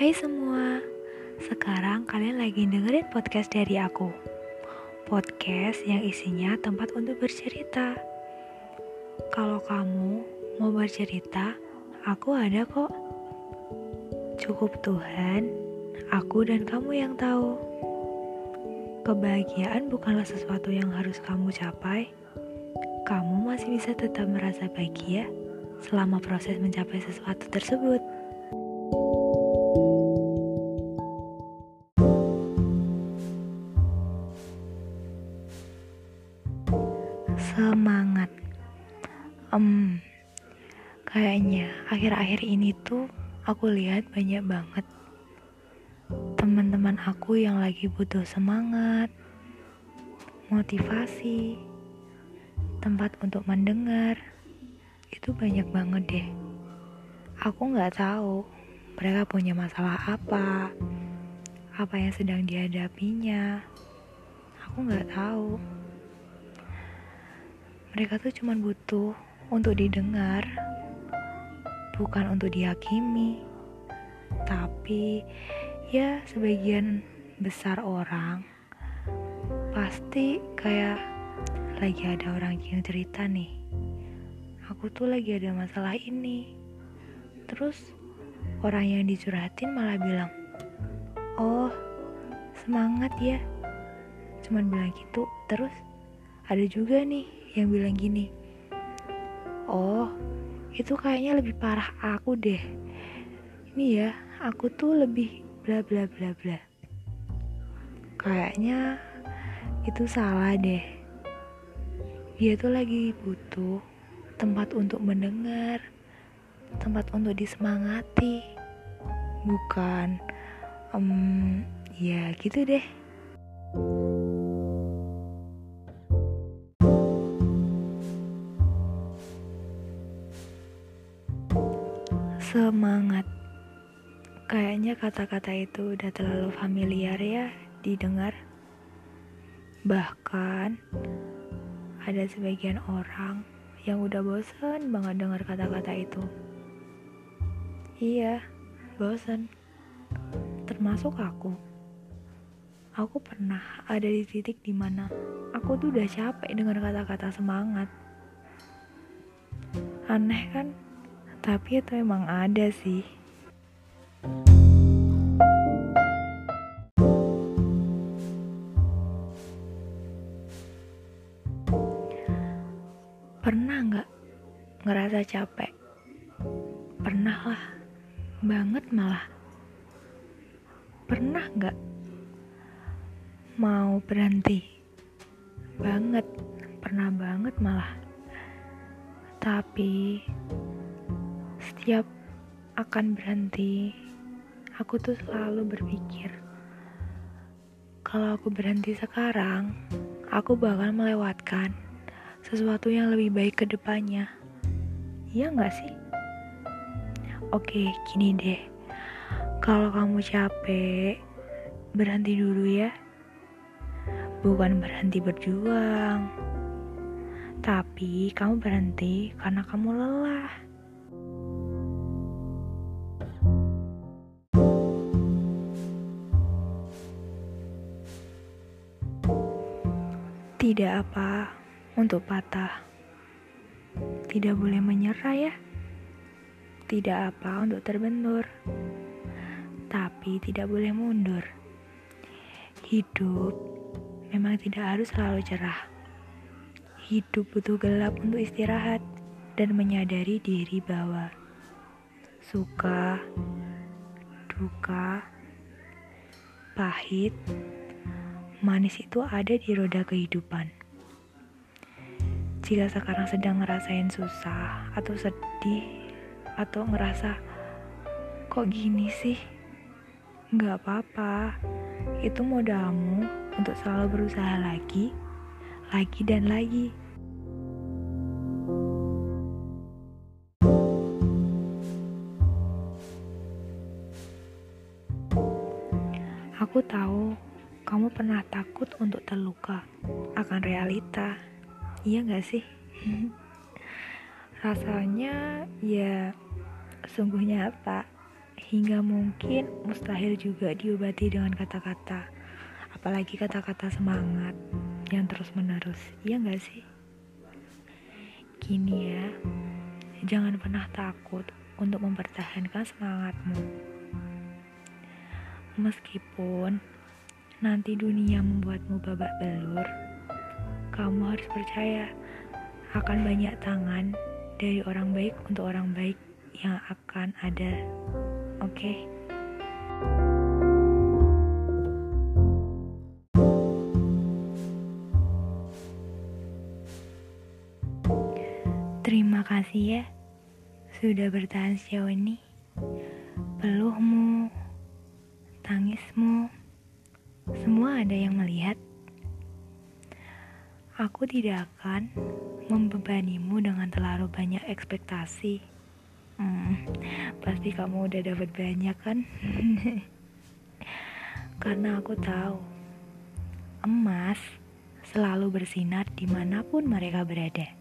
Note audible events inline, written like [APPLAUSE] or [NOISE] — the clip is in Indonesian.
Hai semua, sekarang kalian lagi dengerin podcast dari aku. Podcast yang isinya tempat untuk bercerita. Kalau kamu mau bercerita, aku ada kok. Cukup Tuhan, aku dan kamu yang tahu. Kebahagiaan bukanlah sesuatu yang harus kamu capai. Kamu masih bisa tetap merasa bahagia selama proses mencapai sesuatu tersebut. Kayaknya akhir-akhir ini tuh aku lihat banyak banget teman-teman aku yang lagi butuh semangat, motivasi, tempat untuk mendengar. Itu banyak banget deh. Aku nggak tahu mereka punya masalah apa, apa yang sedang dihadapinya. Aku nggak tahu. Mereka tuh cuma butuh untuk didengar, bukan untuk dihakimi. Tapi ya sebagian besar orang pasti kayak lagi ada orang yang cerita nih. Aku tuh lagi ada masalah ini. Terus orang yang dicurhatin malah bilang, "Oh, semangat ya." Cuman bilang gitu. Terus ada juga nih yang bilang gini, "Oh, itu kayaknya lebih parah aku deh." Ini ya, aku tuh lebih bla bla bla bla. Kayaknya itu salah deh. Dia tuh lagi butuh tempat untuk mendengar, tempat untuk disemangati, bukan, um, ya gitu deh. Semangat. Kayaknya kata-kata itu udah terlalu familiar ya didengar. Bahkan ada sebagian orang yang udah bosan banget dengar kata-kata itu. Iya, bosan. Termasuk aku. Aku pernah ada di titik di mana aku tuh udah capek dengar kata-kata semangat. Aneh kan? Tapi itu emang ada sih. Pernah nggak ngerasa capek? Pernah lah, banget malah. Pernah nggak mau berhenti? Banget, pernah banget malah. Tapi setiap akan berhenti, aku tuh selalu berpikir, kalau aku berhenti sekarang, aku bakal melewatkan sesuatu yang lebih baik ke depannya. Iya nggak sih? Oke, gini deh. Kalau kamu capek, berhenti dulu ya. Bukan berhenti berjuang, tapi kamu berhenti karena kamu lelah. Tidak apa untuk patah. Tidak boleh menyerah ya. Tidak apa untuk terbentur. Tapi tidak boleh mundur. Hidup memang tidak harus selalu cerah. Hidup butuh gelap untuk istirahat dan menyadari diri bahwa suka, duka, pahit, manis itu ada di roda kehidupan. Jika sekarang sedang ngerasain susah atau sedih atau ngerasa kok gini sih, nggak apa-apa. Itu modalmu untuk selalu berusaha lagi, lagi dan lagi. Aku tahu kamu pernah takut untuk terluka akan realita. Iya gak sih? Rasanya ya sungguh nyata. hingga mungkin mustahil juga diobati dengan kata-kata, apalagi kata-kata semangat yang terus-menerus, iya gak sih? Gini ya, jangan pernah takut untuk mempertahankan semangatmu. Meskipun nanti dunia membuatmu babak belur, kamu harus percaya akan banyak tangan dari orang baik untuk orang baik yang akan ada. Oke. Okay? Terima kasih ya sudah bertahan sejauh ini. Peluhmu, tangismu, semua ada yang melihat. Aku tidak akan membebanimu dengan terlalu banyak ekspektasi. Hmm, pasti kamu udah dapat banyak kan? [LAUGHS] Karena aku tahu emas selalu bersinar di mana pun mereka berada.